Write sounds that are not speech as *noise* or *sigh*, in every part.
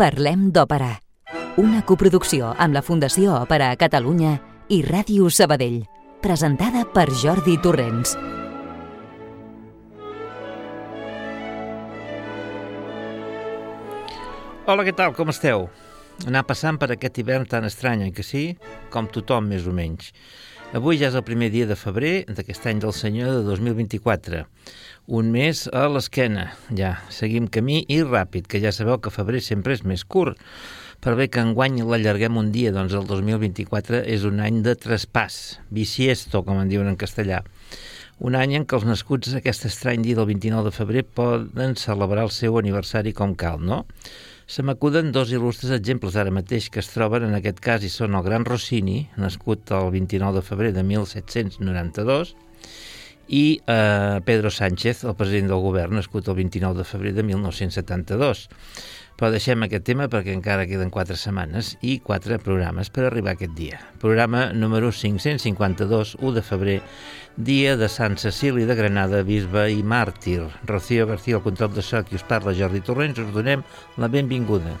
Parlem d'Òpera, una coproducció amb la Fundació Òpera a Catalunya i Ràdio Sabadell, presentada per Jordi Torrents. Hola, què tal? Com esteu? Anar passant per aquest hivern tan estrany, que sí? Com tothom, més o menys. Avui ja és el primer dia de febrer d'aquest any del Senyor de 2024. Un mes a l'esquena. Ja, seguim camí i ràpid, que ja sabeu que febrer sempre és més curt. Per bé que enguany l'allarguem un dia, doncs el 2024 és un any de traspàs, bisiesto, com en diuen en castellà. Un any en què els nascuts aquest estrany dia del 29 de febrer poden celebrar el seu aniversari com cal, no? Se m'acuden dos il·lustres exemples ara mateix que es troben en aquest cas i són el gran Rossini, nascut el 29 de febrer de 1792, i eh, Pedro Sánchez, el president del govern, nascut el 29 de febrer de 1972. Però deixem aquest tema perquè encara queden quatre setmanes i quatre programes per arribar aquest dia. Programa número 552, 1 de febrer, dia de Sant Cecili de Granada, bisbe i màrtir. Rocío García, el control de so, qui us parla, Jordi Torrents, us donem la benvinguda.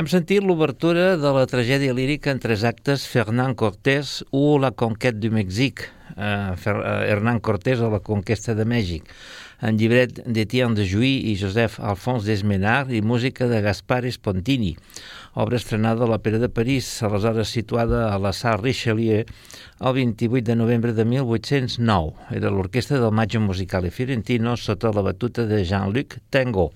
Hem sentit l'obertura de la tragèdia lírica en tres actes Fernand Cortés o La conquête du Mexique, eh, Hernán Cortés o La conquesta de Mèxic, en llibret d'Etienne de Jouy i Joseph Alphonse Desmenard i música de Gaspar Spontini, obra estrenada a l'Òpera de París, aleshores situada a la Salle Richelieu el 28 de novembre de 1809. Era l'orquestra del Maggio Musicale Fiorentino sota la batuta de Jean-Luc Tango.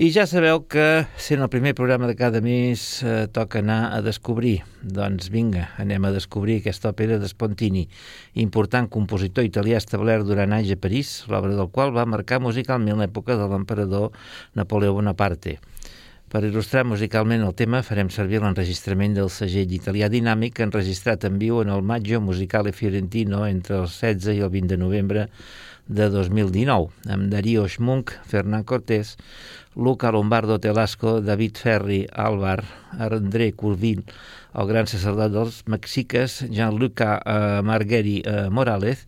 I ja sabeu que, sent el primer programa de cada mes, eh, toca anar a descobrir. Doncs vinga, anem a descobrir aquesta òpera de Spontini, important compositor italià establert durant anys a París, l'obra del qual va marcar musicalment l'època de l'emperador Napoleó Bonaparte. Per il·lustrar musicalment el tema farem servir l'enregistrament del segell italià dinàmic enregistrat en viu en el Maggio Musicale Fiorentino entre el 16 i el 20 de novembre de 2019, amb Darío Schmunk, Fernán Cortés, Luca Lombardo Telasco, David Ferri, Álvar, André Curvil, el gran sacerdot dels mexiques, Gianluca eh, Margueri eh, Morales,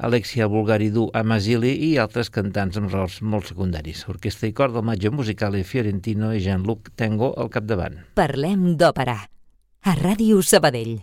Alexia Bulgaridou Amasili i altres cantants amb rols molt secundaris. Orquestra i cor del Maggio Musicale Fiorentino i Jean-Luc Tengo al capdavant. Parlem d'òpera. A Ràdio Sabadell.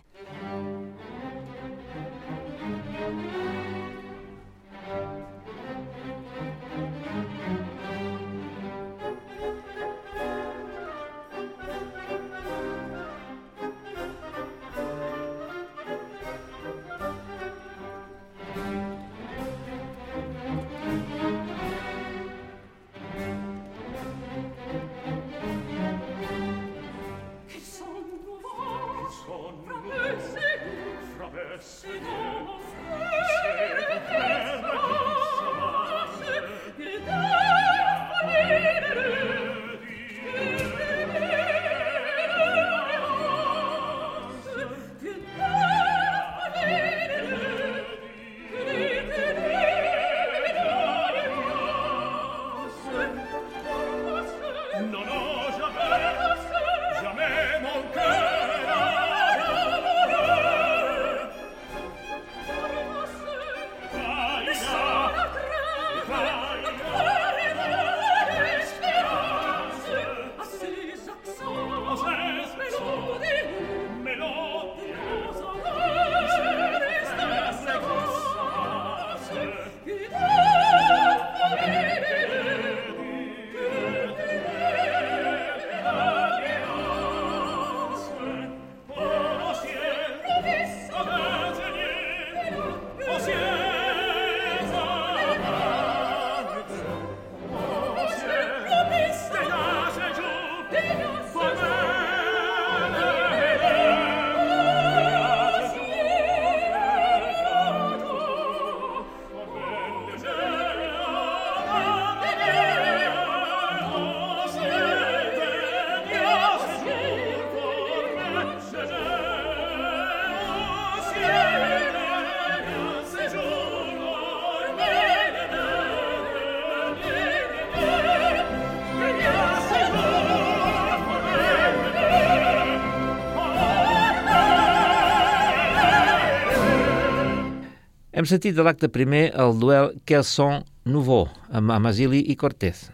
Sentit de l'acte primer el duel Kelson Nouveau amb Amasili i Cortés.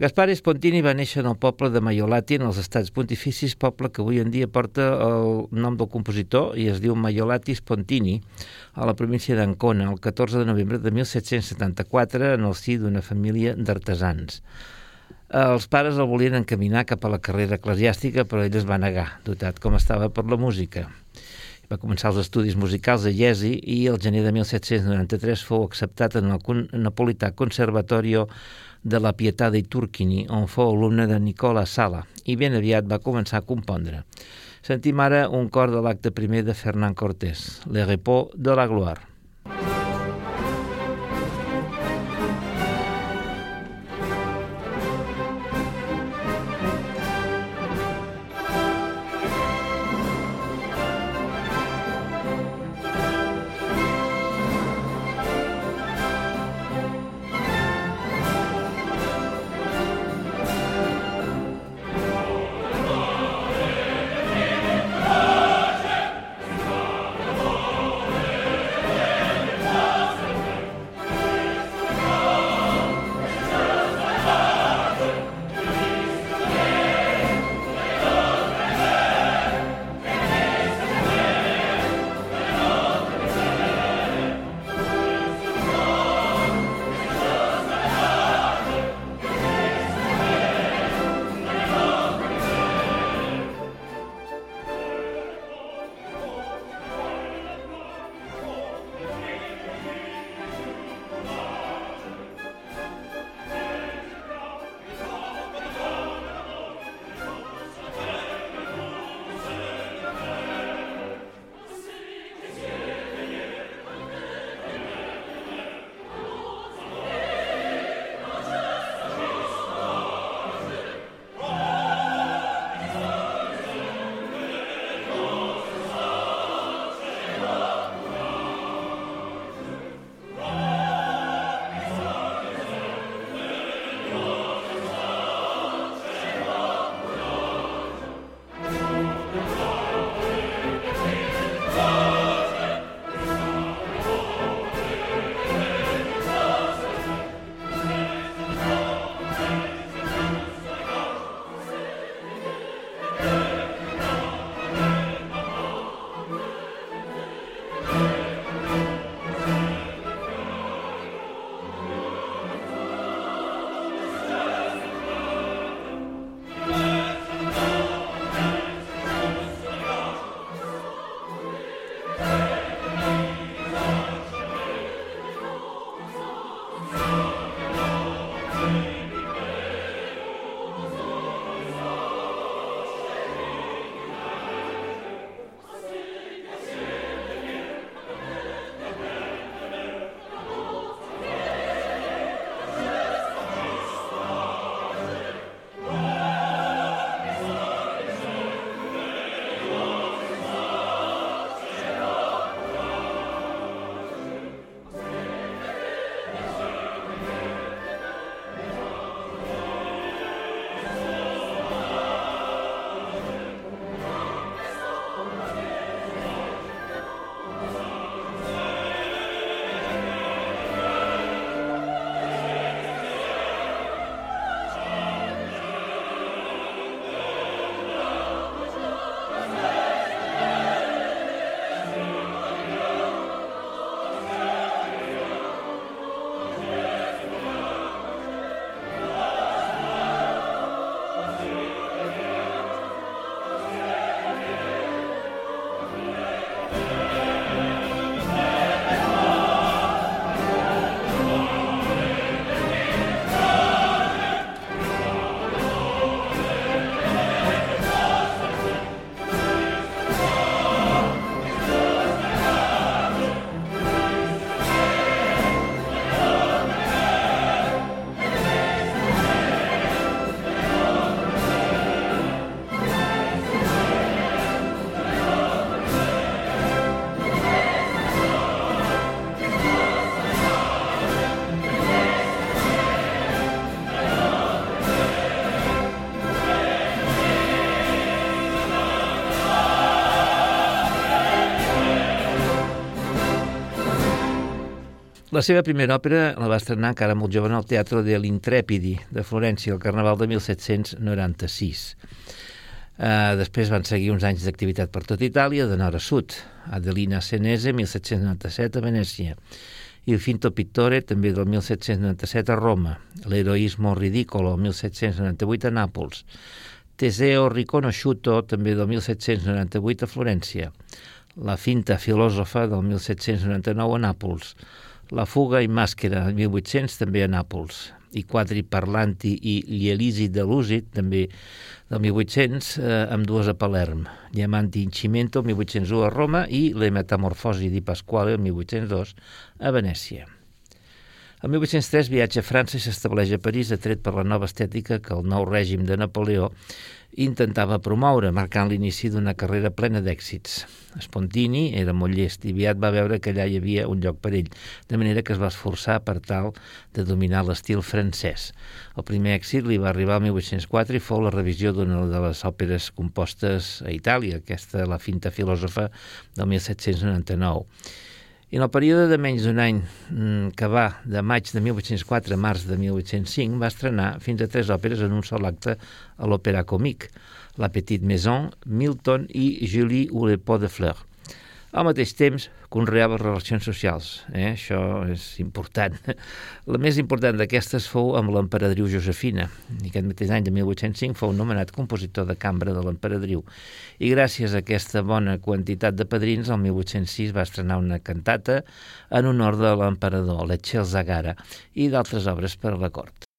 Gaspar Spontini va néixer en el poble de Maiolati, en els estats pontificis, poble que avui en dia porta el nom del compositor i es diu Maiolati Spontini, a la província d'Ancona, el 14 de novembre de 1774, en el si d'una família d'artesans. Els pares el volien encaminar cap a la carrera eclesiàstica, però ell es va negar, dotat com estava per la música. Va començar els estudis musicals a Iesi i el gener de 1793 fou acceptat en el Napolità Conservatorio de la Pietà de Turquini, on fou alumne de Nicola Sala, i ben aviat va començar a compondre. Sentim ara un cor de l'acte primer de Fernand Cortés, Le Repos de la Gloire. La seva primera òpera la va estrenar encara molt jove al Teatre de l'Intrèpidi de Florència, el Carnaval de 1796. Uh, després van seguir uns anys d'activitat per tot Itàlia, de nord a sud. Adelina Senese, 1797, a Venècia. Il Finto Pittore, també del 1797 a Roma. L'Heroismo Ridicolo, 1798 a Nàpols. Teseo Riconosciuto, també del 1798 a Florència. La Finta Filòsofa, del 1799 a Nàpols. La Fuga i Màscara, del 1800, també a Nàpols i Quadri Parlanti i Lielisi de Lúcid, també del 1800, eh, amb dues a Palerm. Diamanti Incimento, el 1801 a Roma, i Le Metamorfosi di Pasquale, el 1802, a Venècia. El 1803 viatja a França i s'estableix a París, atret per la nova estètica que el nou règim de Napoleó intentava promoure, marcant l'inici d'una carrera plena d'èxits. Spontini era molt llest i aviat va veure que allà hi havia un lloc per ell, de manera que es va esforçar per tal de dominar l'estil francès. El primer èxit li va arribar al 1804 i fou la revisió d'una de les òperes compostes a Itàlia, aquesta La finta filòsofa del 1799 i en el període de menys d'un any mm, que va de maig de 1804 a març de 1805 va estrenar fins a tres òperes en un sol acte a l'Opéra Comique, La Petite Maison, Milton i Julie ou le Pot de Fleur. Al mateix temps, conreava relacions socials. Eh? Això és important. La més important d'aquestes fou amb l'emperadriu Josefina. I aquest mateix any de 1805 fou nomenat compositor de cambra de l'emperadriu. I gràcies a aquesta bona quantitat de padrins, el 1806 va estrenar una cantata en honor de l'emperador, l'Etxel Zagara, i d'altres obres per a la cort.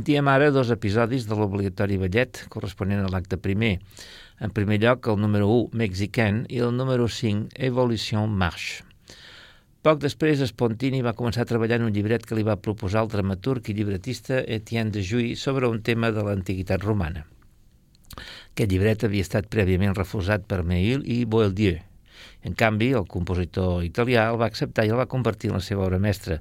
Sentíem ara dos episodis de l'obligatori ballet corresponent a l'acte primer. En primer lloc, el número 1, Mexican, i el número 5, Evolution Marche. Poc després, Spontini va començar a treballar en un llibret que li va proposar el dramaturg i llibretista Etienne de Jouy sobre un tema de l'antiguitat romana. Aquest llibret havia estat prèviament refusat per Meil i Boieldieu. En canvi, el compositor italià el va acceptar i el va convertir en la seva obra mestra,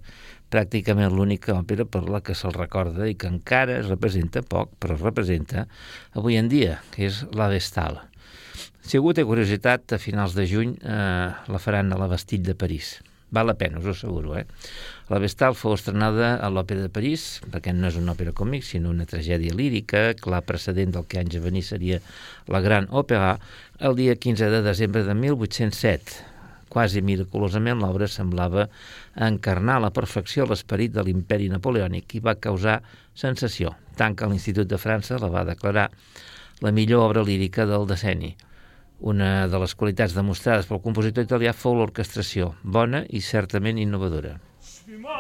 pràcticament l'única òpera per la que se'l recorda i que encara es representa poc, però es representa avui en dia, que és la Vestal. Si algú té curiositat, a finals de juny eh, la faran a la Bastille de París. Val la pena, us ho asseguro. Eh? La Vestal fou estrenada a l'Òpera de París, perquè no és una òpera còmic, sinó una tragèdia lírica, la precedent del que anys a venir seria la Gran Òpera, el dia 15 de desembre de 1807. Quasi miraculosament l'obra semblava encarnar a la perfecció l'esperit de l'imperi napoleònic i va causar sensació, tant que l'Institut de França la va declarar la millor obra lírica del decenni. Una de les qualitats demostrades pel compositor italià fou l'orquestració, bona i certament innovadora. Excuse-moi,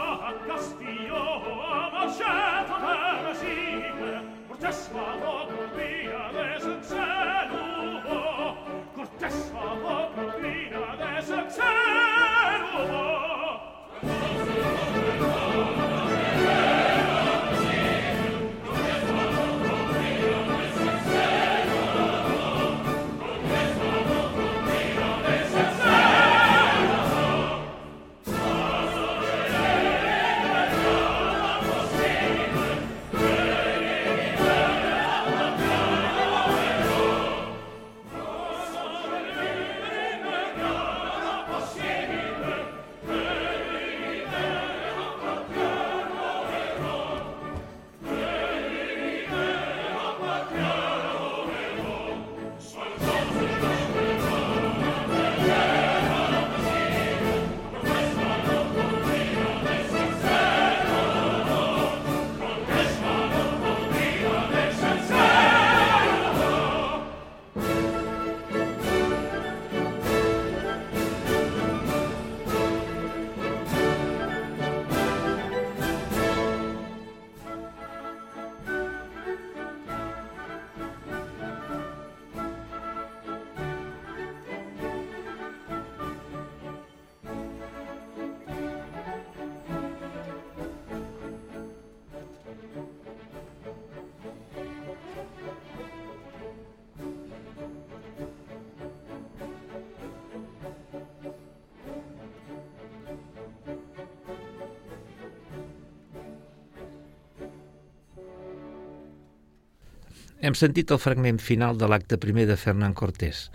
Hem sentit el fragment final de l'acte primer de Fernand Cortés,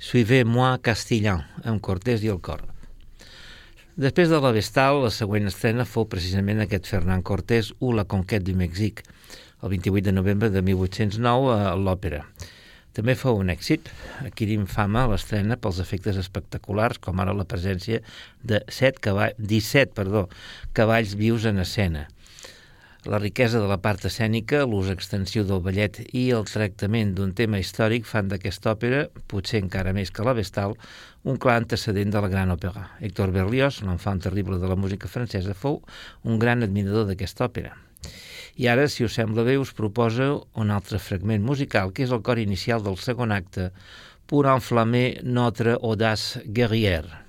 Suivez-moi Castillan, amb Cortés i el cor. Després de la Vestal, la següent estrena fou precisament aquest Fernand Cortés u La conquête du Mexique, el 28 de novembre de 1809 a l'òpera. També fou un èxit, adquirim fama a l'estrena pels efectes espectaculars, com ara la presència de 7 cavall, 17 perdó, cavalls vius en escena – la riquesa de la part escènica, l'ús extensiu del ballet i el tractament d'un tema històric fan d'aquesta òpera, potser encara més que la Vestal, un clar antecedent de la gran òpera. Héctor Berlioz, l'enfant terrible de la música francesa, fou un gran admirador d'aquesta òpera. I ara, si us sembla bé, us proposa un altre fragment musical, que és el cor inicial del segon acte, Pour enflammer notre audace guerrière.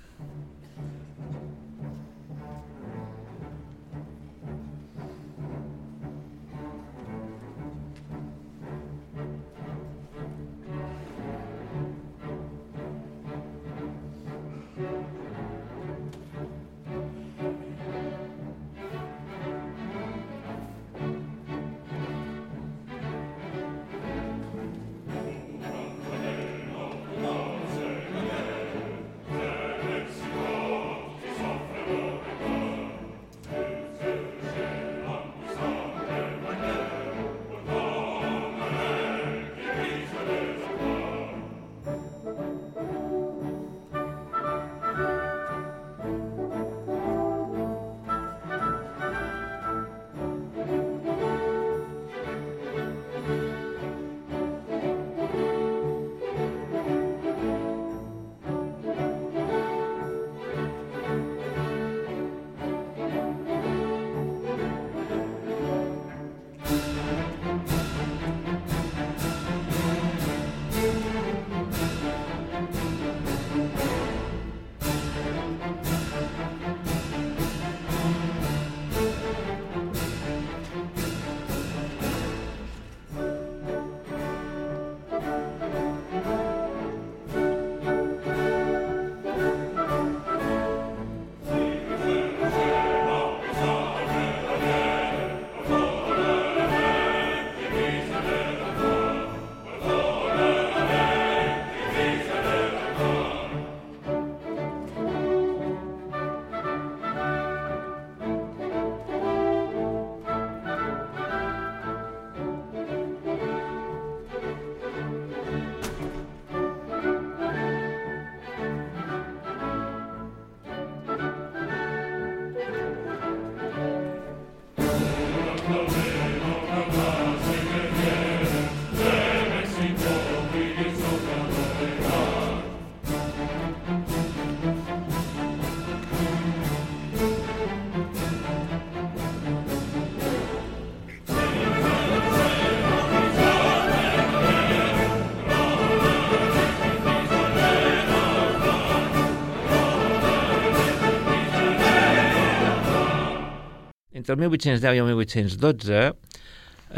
Entre el 1810 i el 1812,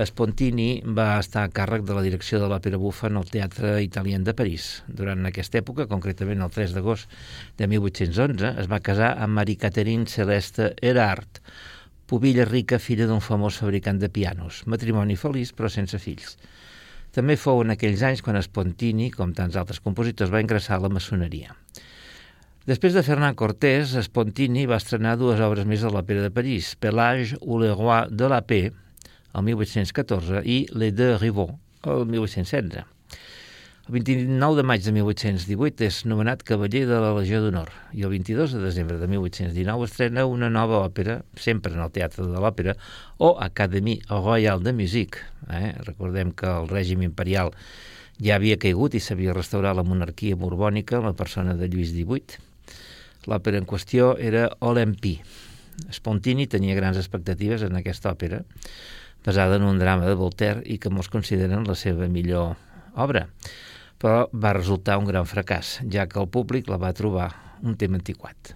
Spontini va estar a càrrec de la direcció de l'Òpera Bufa en el Teatre Italien de París. Durant aquesta època, concretament el 3 d'agost de 1811, es va casar amb Marie Catherine Celeste Erard, pubilla rica, filla d'un famós fabricant de pianos. Matrimoni feliç, però sense fills. També fou en aquells anys quan Spontini, com tants altres compositors, va ingressar a la maçoneria. Després de Fernand Cortés, Spontini va estrenar dues obres més a l'Òpera de París, Pelage ou le roi de la paix, el 1814, i Les Deux Rivaux, el 1816. El 29 de maig de 1818 és nomenat Cavaller de la Legió d'Honor i el 22 de desembre de 1819 estrena una nova òpera, sempre en el Teatre de l'Òpera, o Académie Royale de Musique. Eh? Recordem que el règim imperial ja havia caigut i s'havia restaurat la monarquia borbònica en la persona de Lluís XVIII. L'òpera en qüestió era Olympi. Spontini tenia grans expectatives en aquesta òpera, basada en un drama de Voltaire i que molts consideren la seva millor obra, però va resultar un gran fracàs, ja que el públic la va trobar un tema antiquat.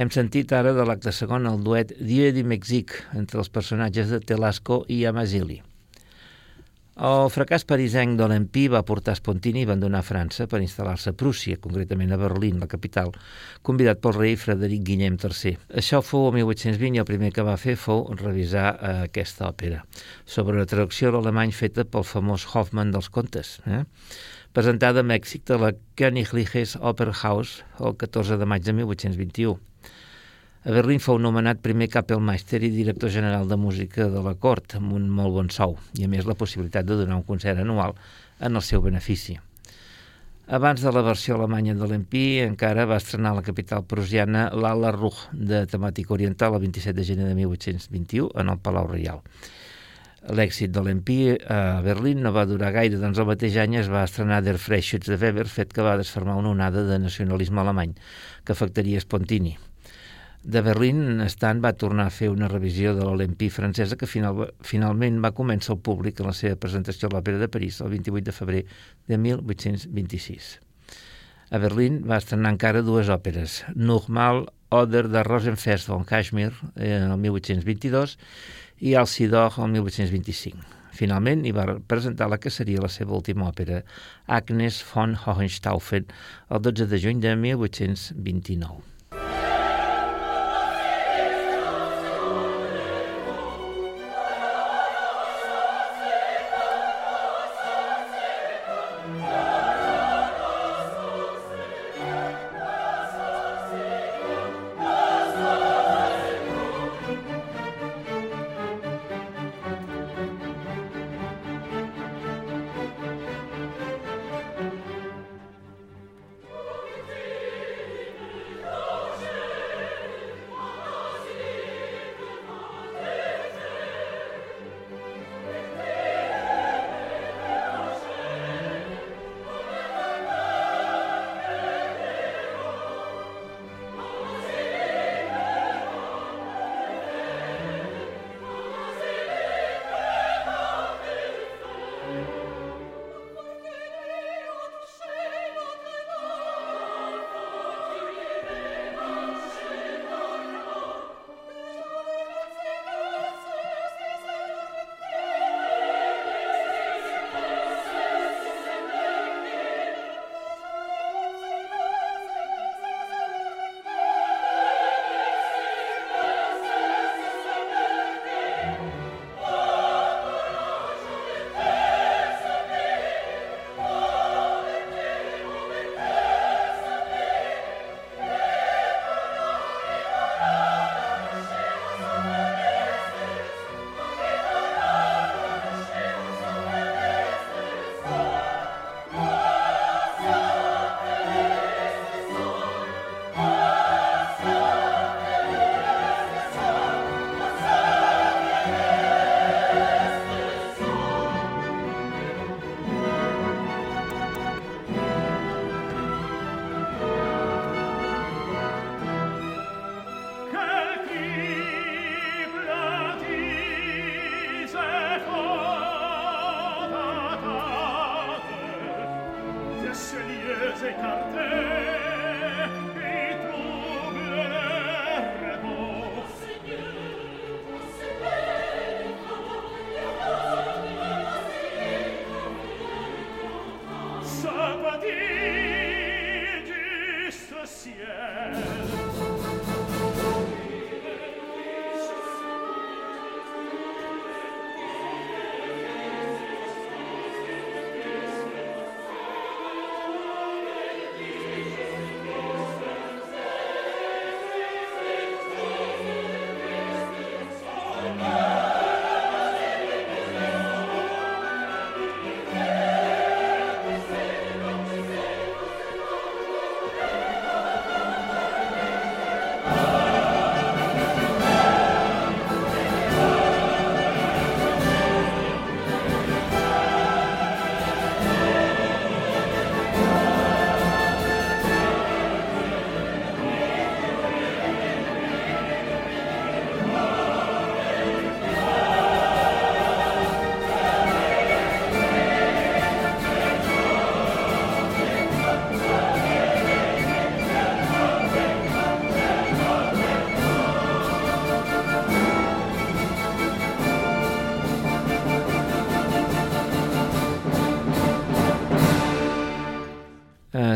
Hem sentit ara de l'acte segon el duet Dieu di Mexic entre els personatges de Telasco i Amazili. El fracàs parisenc d'Olympi va portar Spontini a abandonar França per instal·lar-se a Prússia, concretament a Berlín, la capital, convidat pel rei Frederic Guillem III. Això fou el 1820 i el primer que va fer fou revisar eh, aquesta òpera, sobre una traducció a l'alemany feta pel famós Hoffmann dels contes, eh? presentada a Mèxic de la Königliches Opernhaus el 14 de maig de 1821. A Berlín fou nomenat primer Kapellmeister i director general de música de la cort, amb un molt bon sou, i a més la possibilitat de donar un concert anual en el seu benefici. Abans de la versió alemanya de l'Empí, encara va estrenar a la capital prusiana l'Ala Ruch, de temàtica oriental, el 27 de gener de 1821, en el Palau Reial. L'èxit de l'Empí a Berlín no va durar gaire, doncs el mateix any es va estrenar Der Freischütz de Weber, fet que va desfermar una onada de nacionalisme alemany, que afectaria Spontini de Berlín, Stan va tornar a fer una revisió de l'Olympi francesa que final, finalment va començar al públic en la seva presentació a l'Òpera de París el 28 de febrer de 1826. A Berlín va estrenar encara dues òperes, Normal Oder de Rosenfest von Kashmir en el 1822 i Alcidor el 1825. Finalment hi va presentar la que seria la seva última òpera, Agnes von Hohenstaufen, el 12 de juny de 1829.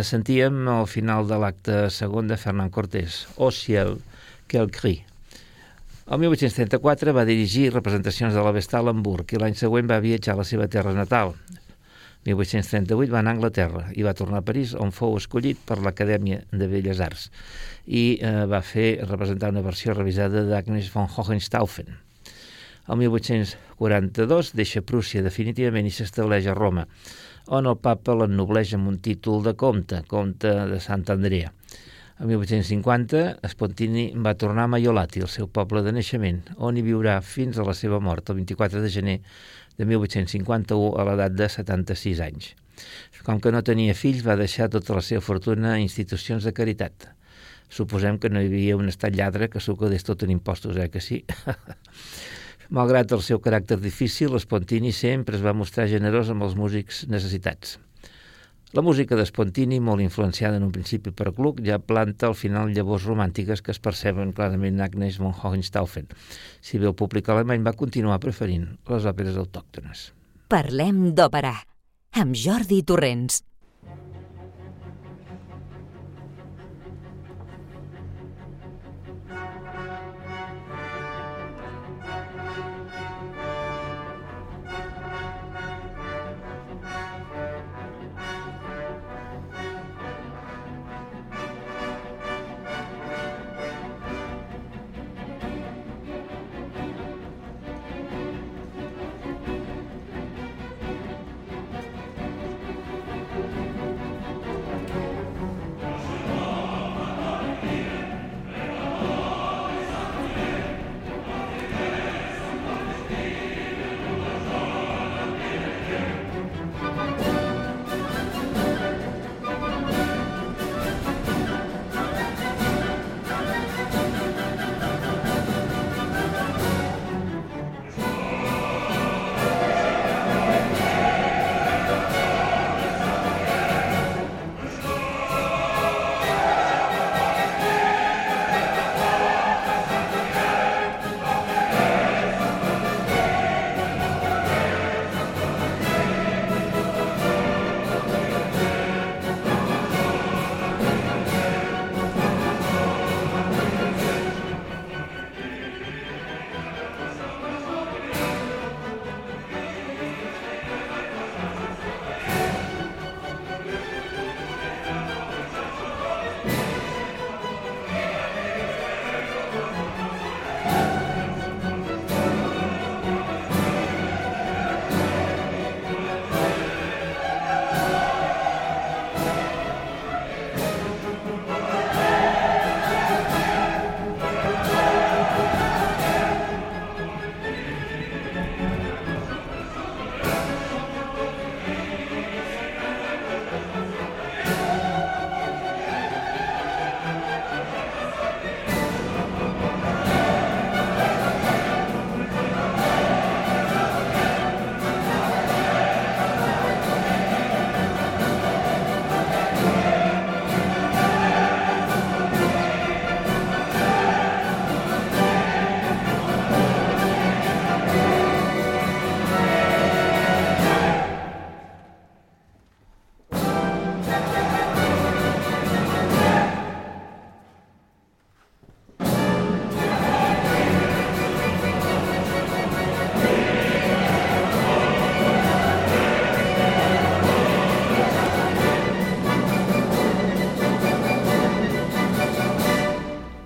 Sentíem al final de l'acte segon de Fernand Cortés, O ciel, quel cri. El 1834 va dirigir representacions de la Vestal a Hamburg i l'any següent va viatjar a la seva terra natal. 1838 va anar a Anglaterra i va tornar a París, on fou escollit per l'Acadèmia de Belles Arts i eh, va fer representar una versió revisada d'Agnes von Hohenstaufen. El 1842 deixa Prússia definitivament i s'estableix a Roma, on el papa l'ennobleix amb un títol de comte, comte de Sant Andrea. El 1850, Spontini va tornar a Maiolati, el seu poble de naixement, on hi viurà fins a la seva mort, el 24 de gener de 1851, a l'edat de 76 anys. Com que no tenia fills, va deixar tota la seva fortuna a institucions de caritat. Suposem que no hi havia un estat lladre que s'ho quedés tot en impostos, eh, que sí? *laughs* Malgrat el seu caràcter difícil, l'Espontini sempre es va mostrar generós amb els músics necessitats. La música d'Espontini, molt influenciada en un principi per Gluck, ja planta al final llavors romàntiques que es perceben clarament en Agnes von Hohenstaufen. Si bé el públic alemany va continuar preferint les òperes autòctones. Parlem d'òpera, amb Jordi Torrents.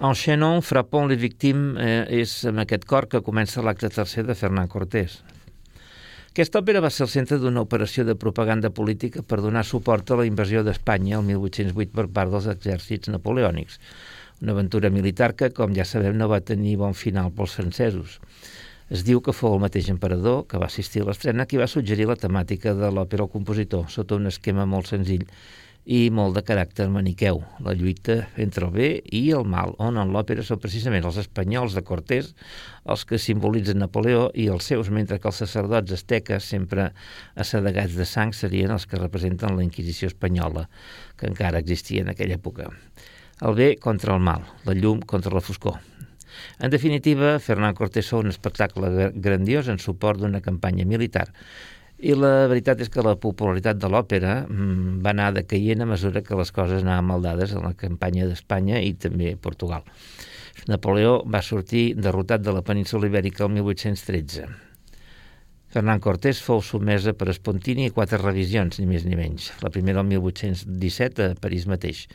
Enchaînons, frappons les victimes eh, és amb aquest cor que comença l'acte tercer de Fernán Cortés. Aquesta òpera va ser el centre d'una operació de propaganda política per donar suport a la invasió d'Espanya el 1808 per part dels exèrcits napoleònics. Una aventura militar que, com ja sabem, no va tenir bon final pels francesos. Es diu que fou el mateix emperador que va assistir a l'estrena qui va suggerir la temàtica de l'òpera al compositor, sota un esquema molt senzill i molt de caràcter maniqueu, la lluita entre el bé i el mal, on en l'òpera són precisament els espanyols de Cortés els que simbolitzen Napoleó i els seus, mentre que els sacerdots asteques, sempre assedegats de sang, serien els que representen la Inquisició espanyola, que encara existia en aquella època. El bé contra el mal, la llum contra la foscor. En definitiva, Fernán Cortés fou un espectacle grandiós en suport d'una campanya militar. I la veritat és que la popularitat de l'òpera mm, va anar decaient a mesura que les coses anaven maldades en la campanya d'Espanya i també Portugal. Napoleó va sortir derrotat de la península ibèrica el 1813. Fernán Cortés fou sotmesa per Spontini i quatre revisions, ni més ni menys. La primera el 1817 a París mateix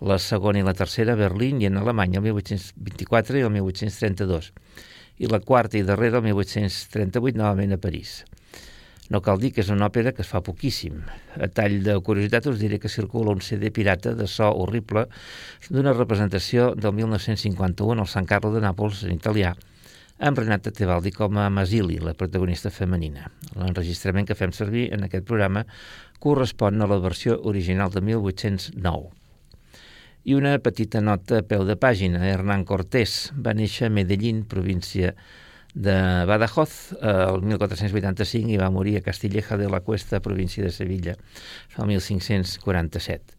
la segona i la tercera a Berlín i en Alemanya el 1824 i el 1832, i la quarta i darrera el 1838 novament a París. No cal dir que és una òpera que es fa poquíssim. A tall de curiositat us diré que circula un CD pirata de so horrible d'una representació del 1951 al Sant Carlo de Nàpols en italià, amb Renata Tebaldi com a Masili, la protagonista femenina. L'enregistrament que fem servir en aquest programa correspon a la versió original de 1809. I una petita nota a peu de pàgina. Hernán Cortés va néixer a Medellín, província de Badajoz, el 1485 i va morir a Castilleja de la Cuesta, província de Sevilla, el 1547.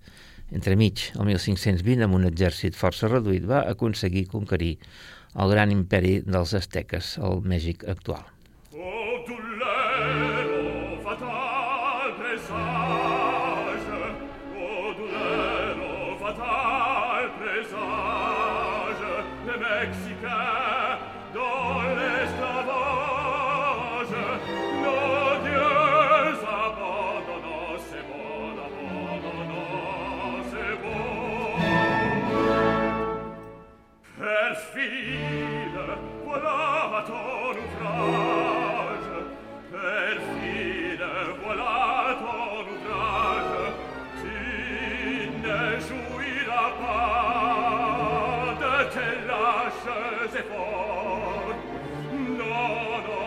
Entremig, el 1520, amb un exèrcit força reduït, va aconseguir conquerir el gran imperi dels asteques, el Mèxic actual. Abad te lasce fort No, no,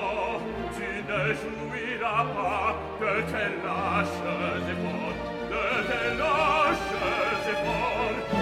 tu ne jouiras pas Que te lasce fort Que fort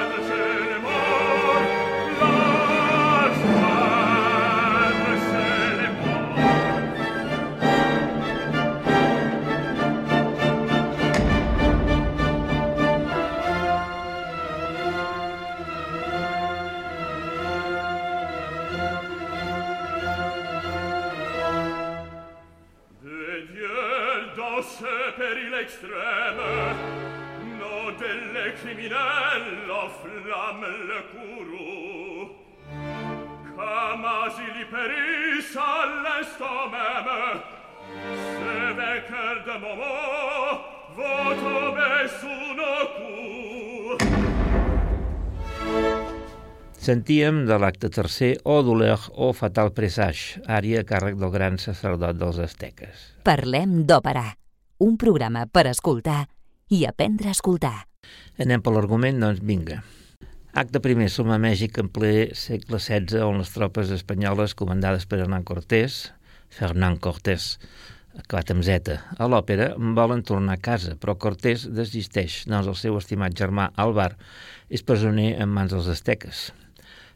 Sentíem de l'acte tercer O douleur o fatal presage, ària a càrrec del gran sacerdot dels asteques. Parlem d'òpera, un programa per escoltar i aprendre a escoltar. Anem per l'argument, doncs vinga. Acte primer, som a Mèxic en ple segle XVI, on les tropes espanyoles comandades per Hernán Cortés, Fernán Cortés, acabat amb Z, a l'òpera volen tornar a casa, però Cortés desisteix, doncs el seu estimat germà Alvar és presoner en mans dels asteques.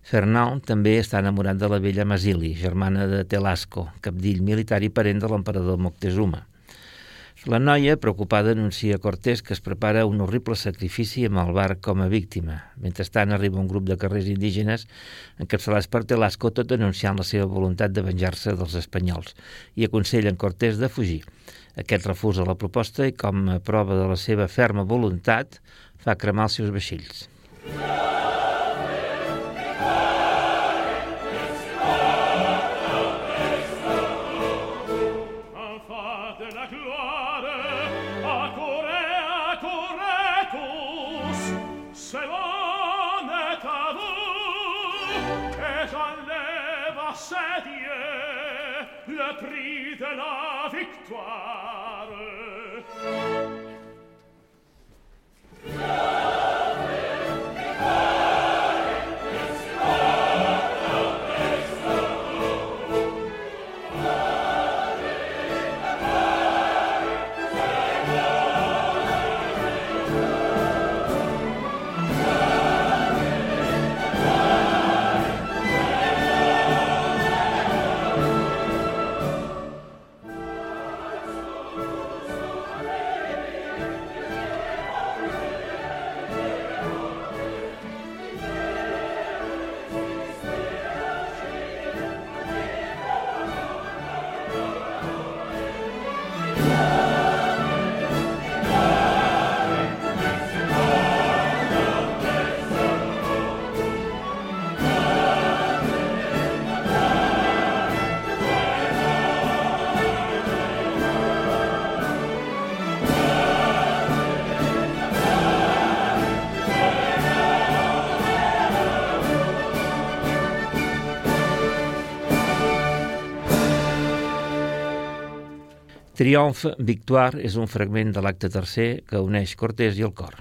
Fernand també està enamorat de la vella Masili, germana de Telasco, capdill militar i parent de l'emperador Moctezuma. La noia, preocupada, anuncia a Cortés que es prepara un horrible sacrifici amb el bar com a víctima. Mentrestant arriba un grup de carrers indígenes encapçalats per Telasco, tot anunciant la seva voluntat de venjar-se dels espanyols i aconsellen Cortés de fugir. Aquest refusa la proposta i, com a prova de la seva ferma voluntat, fa cremar els seus vaixells. le prix de la Triomf Victoire és un fragment de l'acte tercer que uneix Cortés i el cor.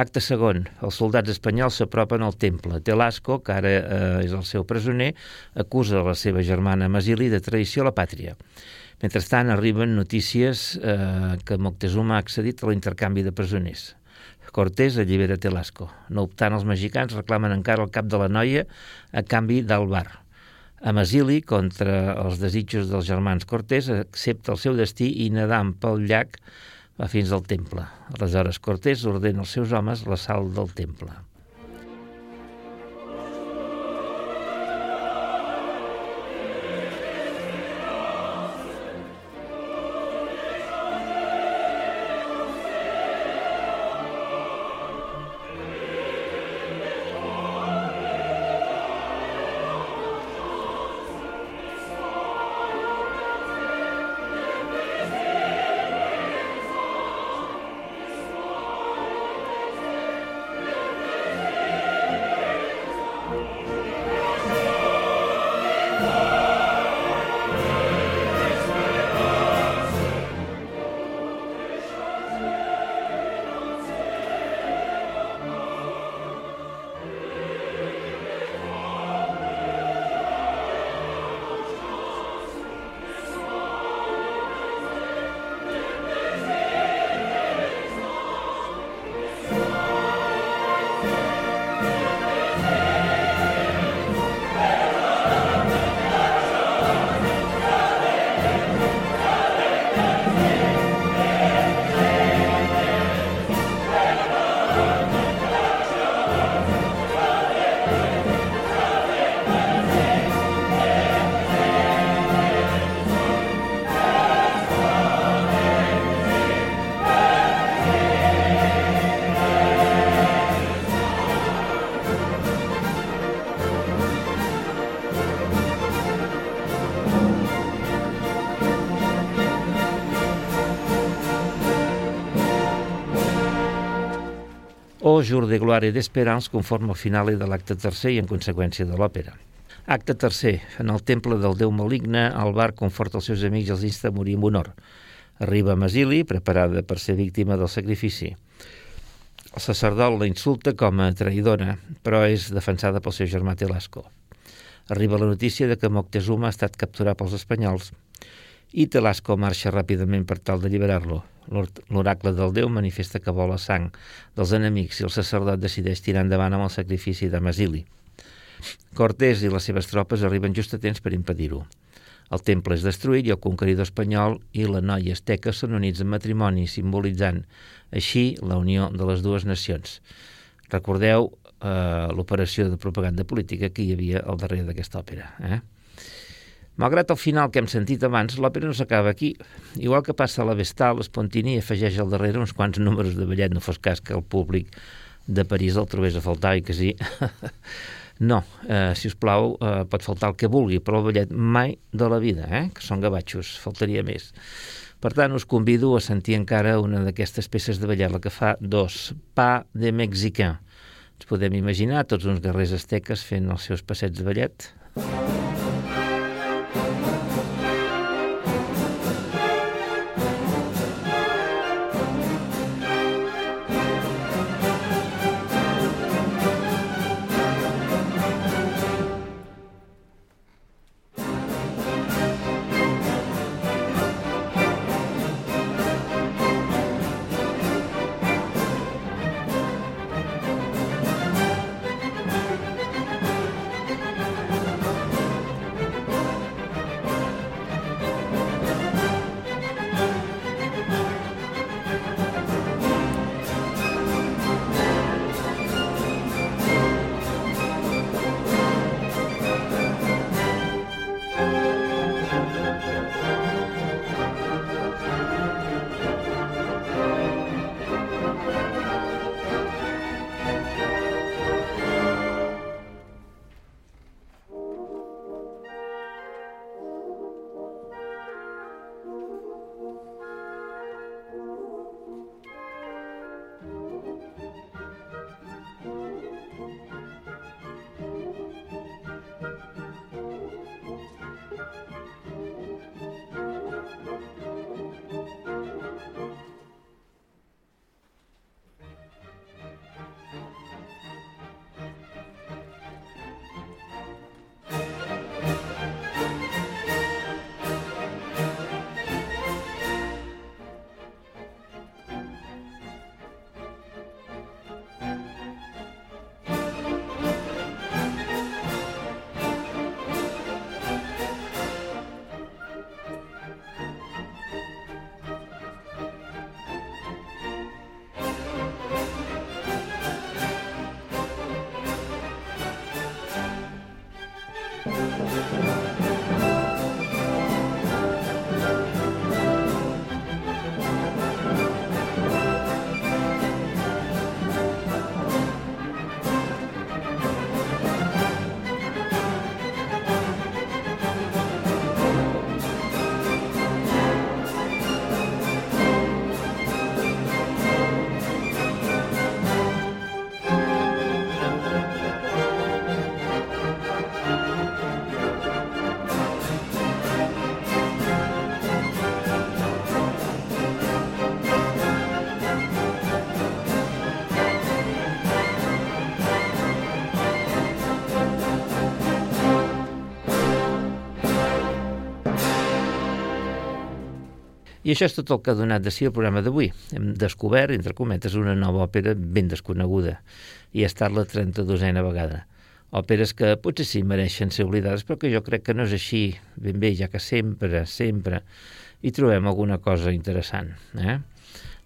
Acte segon. Els soldats espanyols s'apropen al temple. Telasco, que ara eh, és el seu presoner, acusa la seva germana Masili de traïció a la pàtria. Mentrestant, arriben notícies eh, que Moctezuma ha accedit a l'intercanvi de presoners. Cortés allibera Telasco. No obstant, els mexicans reclamen encara el cap de la noia a canvi del bar. Amasili, contra els desitjos dels germans Cortés, accepta el seu destí i nedant pel llac va fins al temple. Aleshores Cortés ordena als seus homes l'assalt del temple. Jour de Gloire d'Esperance conforme al final de l'acte tercer i en conseqüència de l'òpera. Acte tercer. En el temple del déu maligne, el bar conforta els seus amics i els insta a morir amb honor. Arriba Masili, preparada per ser víctima del sacrifici. El sacerdot la insulta com a traïdora, però és defensada pel seu germà Telasco. Arriba la notícia de que Moctezuma ha estat capturat pels espanyols i Telasco marxa ràpidament per tal d'alliberar-lo. L'oracle del déu manifesta que vol la sang dels enemics i el sacerdot decideix tirar endavant amb el sacrifici de Masili. Cortés i les seves tropes arriben just a temps per impedir-ho. El temple és destruït i el conqueridor espanyol i la noia asteca són units en matrimoni, simbolitzant així la unió de les dues nacions. Recordeu eh, l'operació de propaganda política que hi havia al darrere d'aquesta òpera. Eh? Malgrat el final que hem sentit abans, l'òpera no s'acaba aquí. Igual que passa a la Vestal, Spontini afegeix al darrere uns quants números de ballet, no fos cas que el públic de París el trobés a faltar i que sí. *laughs* no, eh, si us plau, eh, pot faltar el que vulgui, però el ballet mai de la vida, eh? que són gavatxos, faltaria més. Per tant, us convido a sentir encara una d'aquestes peces de ballet, la que fa dos, Pa de Mexicain. Ens podem imaginar tots uns guerrers asteques fent els seus passets de ballet. I això és tot el que ha donat de si el programa d'avui. Hem descobert, entre cometes, una nova òpera ben desconeguda i ha estat la 32a vegada. Òperes que potser sí mereixen ser oblidades, però que jo crec que no és així ben bé, ja que sempre, sempre hi trobem alguna cosa interessant. Eh?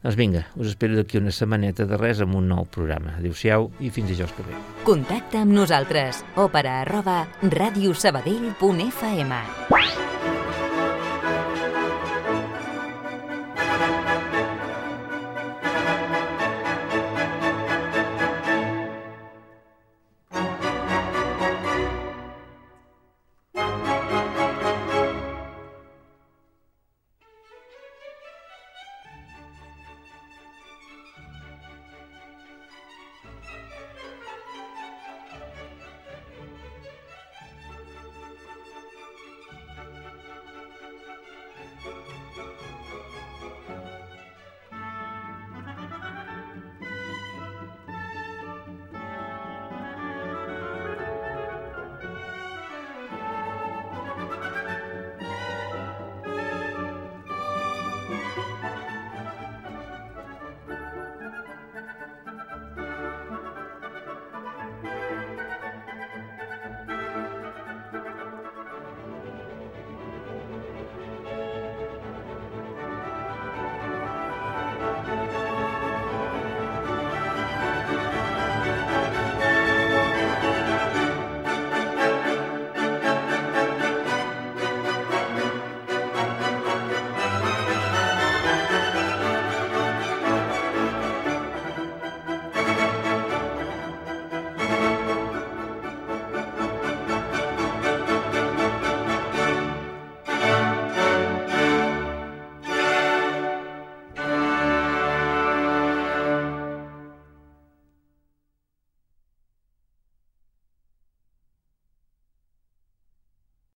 Doncs vinga, us espero d'aquí una setmaneta de res amb un nou programa. Adéu-siau i fins dijous que ve. Contacta amb nosaltres. Òpera arroba radiosabadell.fm